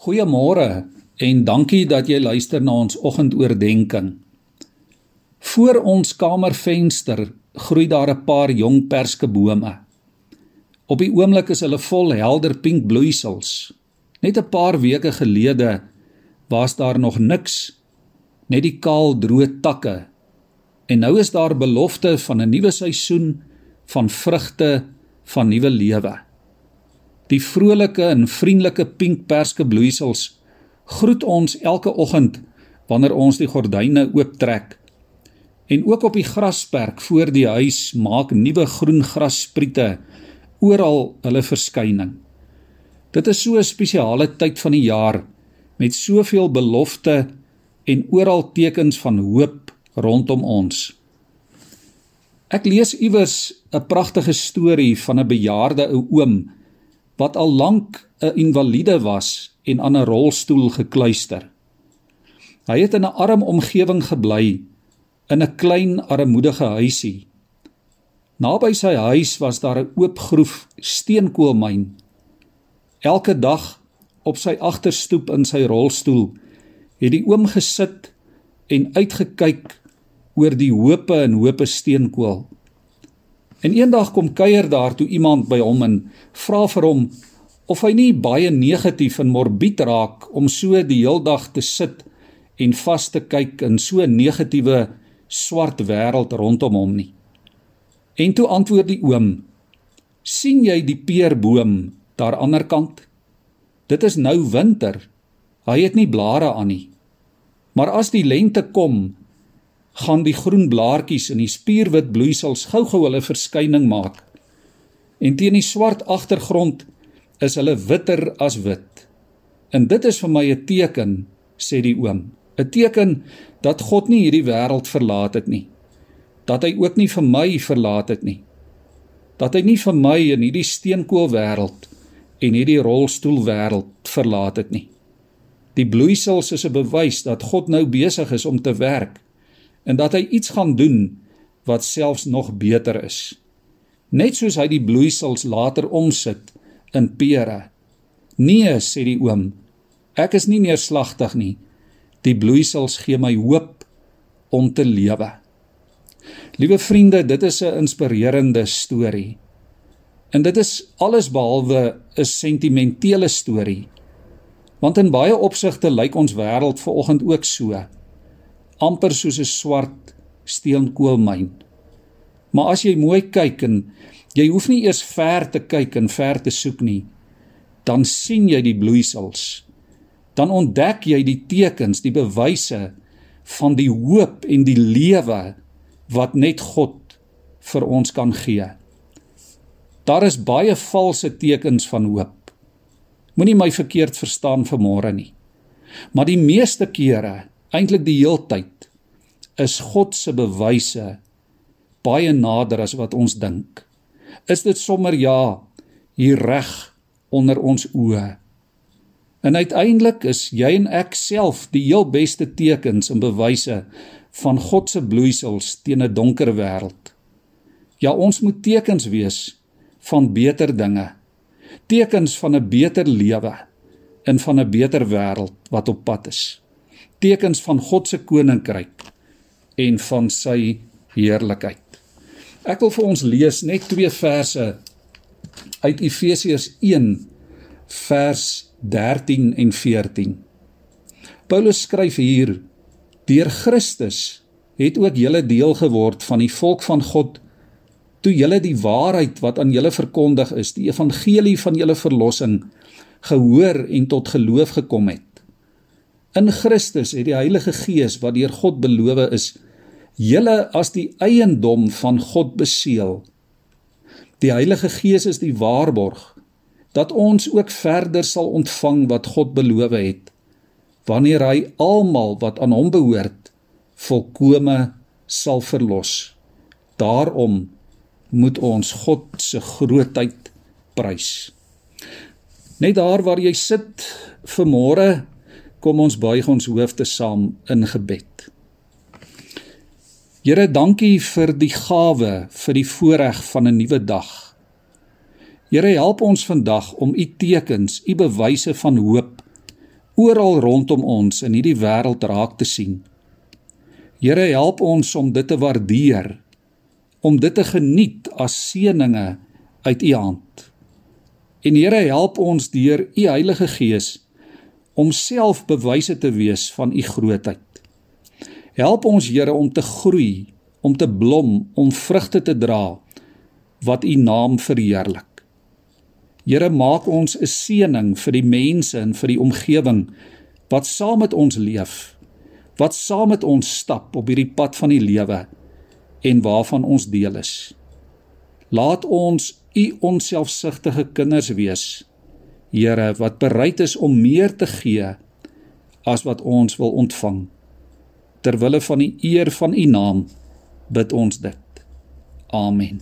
Goeiemôre en dankie dat jy luister na ons oggendoordenkings. Voor ons kamervenster groei daar 'n paar jong perskebome. Op die oomblik is hulle vol helder pink bloeisels. Net 'n paar weke gelede was daar nog niks, net die kaal droë takke. En nou is daar belofte van 'n nuwe seisoen van vrugte van nuwe lewe. Die vrolike en vriendelike pink perskebloeisels groet ons elke oggend wanneer ons die gordyne ooptrek. En ook op die grasperk voor die huis maak nuwe groen grasspriete oral hulle verskyning. Dit is so 'n spesiale tyd van die jaar met soveel belofte en oral tekens van hoop rondom ons. Ek lees iewers 'n pragtige storie van 'n bejaarde ou oom wat al lank 'n invalide was en aan 'n rolstoel gekluister. Hy het in 'n arm omgewing gebly in 'n klein armoedige huisie. Naby sy huis was daar 'n oop groef steenkoolmyn. Elke dag op sy agterstoep in sy rolstoel het die oom gesit en uitgekyk oor die hope en hope steenkool. En eendag kom kuier daar toe iemand by hom en vra vir hom of hy nie baie negatief en morbied raak om so die heeldag te sit en vas te kyk in so negatiewe swart wêreld rondom hom nie. En toe antwoord die oom: "Sien jy die peerboom daar aan die ander kant? Dit is nou winter. Hy het nie blare aan nie. Maar as die lente kom, gaan die groen blaartjies in die spierwit bloeisels gou-gou hulle verskyning maak. En teen die swart agtergrond is hulle witter as wit. En dit is vir my 'n teken, sê die oom, 'n teken dat God nie hierdie wêreld verlaat het nie. Dat hy ook nie vir my verlaat het nie. Dat hy nie vir my in hierdie steenkool wêreld en hierdie rolstoel wêreld verlaat het nie. Die bloeisels is 'n bewys dat God nou besig is om te werk en dat hy iets gaan doen wat selfs nog beter is. Net soos hy die bloeisels later omsit in pere. Nee, sê die oom, ek is nie neerslagtig nie. Die bloeisels gee my hoop om te lewe. Liewe vriende, dit is 'n inspirerende storie. En dit is alles behalwe 'n sentimentele storie. Want in baie opsigte lyk ons wêreld vanoggend ook so amper soos 'n swart steenkoolmyn. Maar as jy mooi kyk en jy hoef nie eers ver te kyk en ver te soek nie, dan sien jy die bloeisels. Dan ontdek jy die tekens, die bewyse van die hoop en die lewe wat net God vir ons kan gee. Daar is baie valse tekens van hoop. Moenie my verkeerd verstaan vanmôre nie. Maar die meeste kere eintlik die heeltyd is God se bewyse baie nader as wat ons dink. Is dit sommer ja hier reg onder ons oë? En uiteindelik is jy en ek self die heel beste tekens en bewyse van God se bloeisels teen 'n donker wêreld. Ja, ons moet tekens wees van beter dinge. Tekens van 'n beter lewe en van 'n beter wêreld wat op pad is tekens van God se koninkryk en van sy heerlikheid. Ek wil vir ons lees net twee verse uit Efesiërs 1 vers 13 en 14. Paulus skryf hier: Deur Christus het ook julle deel geword van die volk van God toe julle die waarheid wat aan julle verkondig is, die evangelie van julle verlossing gehoor en tot geloof gekom het. In Christus het die Heilige Gees wat deur God beloof is, julle as die eiendom van God beseël. Die Heilige Gees is die waarborg dat ons ook verder sal ontvang wat God beloof het wanneer hy almal wat aan hom behoort volkome sal verlos. Daarom moet ons God se grootheid prys. Net daar waar jy sit vir môre Kom ons buig ons hoofde saam in gebed. Here, dankie vir die gawe, vir die voorreg van 'n nuwe dag. Here, help ons vandag om u tekens, u bewyse van hoop oral rondom ons in hierdie wêreld raak te sien. Here, help ons om dit te waardeer, om dit te geniet as seëninge uit U hand. En Here, help ons deur U Heilige Gees om self bewyse te wees van U grootheid. Help ons Here om te groei, om te blom, om vrugte te dra wat U naam verheerlik. Here maak ons 'n seëning vir die mense en vir die omgewing wat saam met ons leef, wat saam met ons stap op hierdie pad van die lewe en waarvan ons deel is. Laat ons u onselfsugtige kinders wees, Here, wat bereid is om meer te gee as wat ons wil ontvang. Ter wille van die eer van u naam bid ons dit. Amen.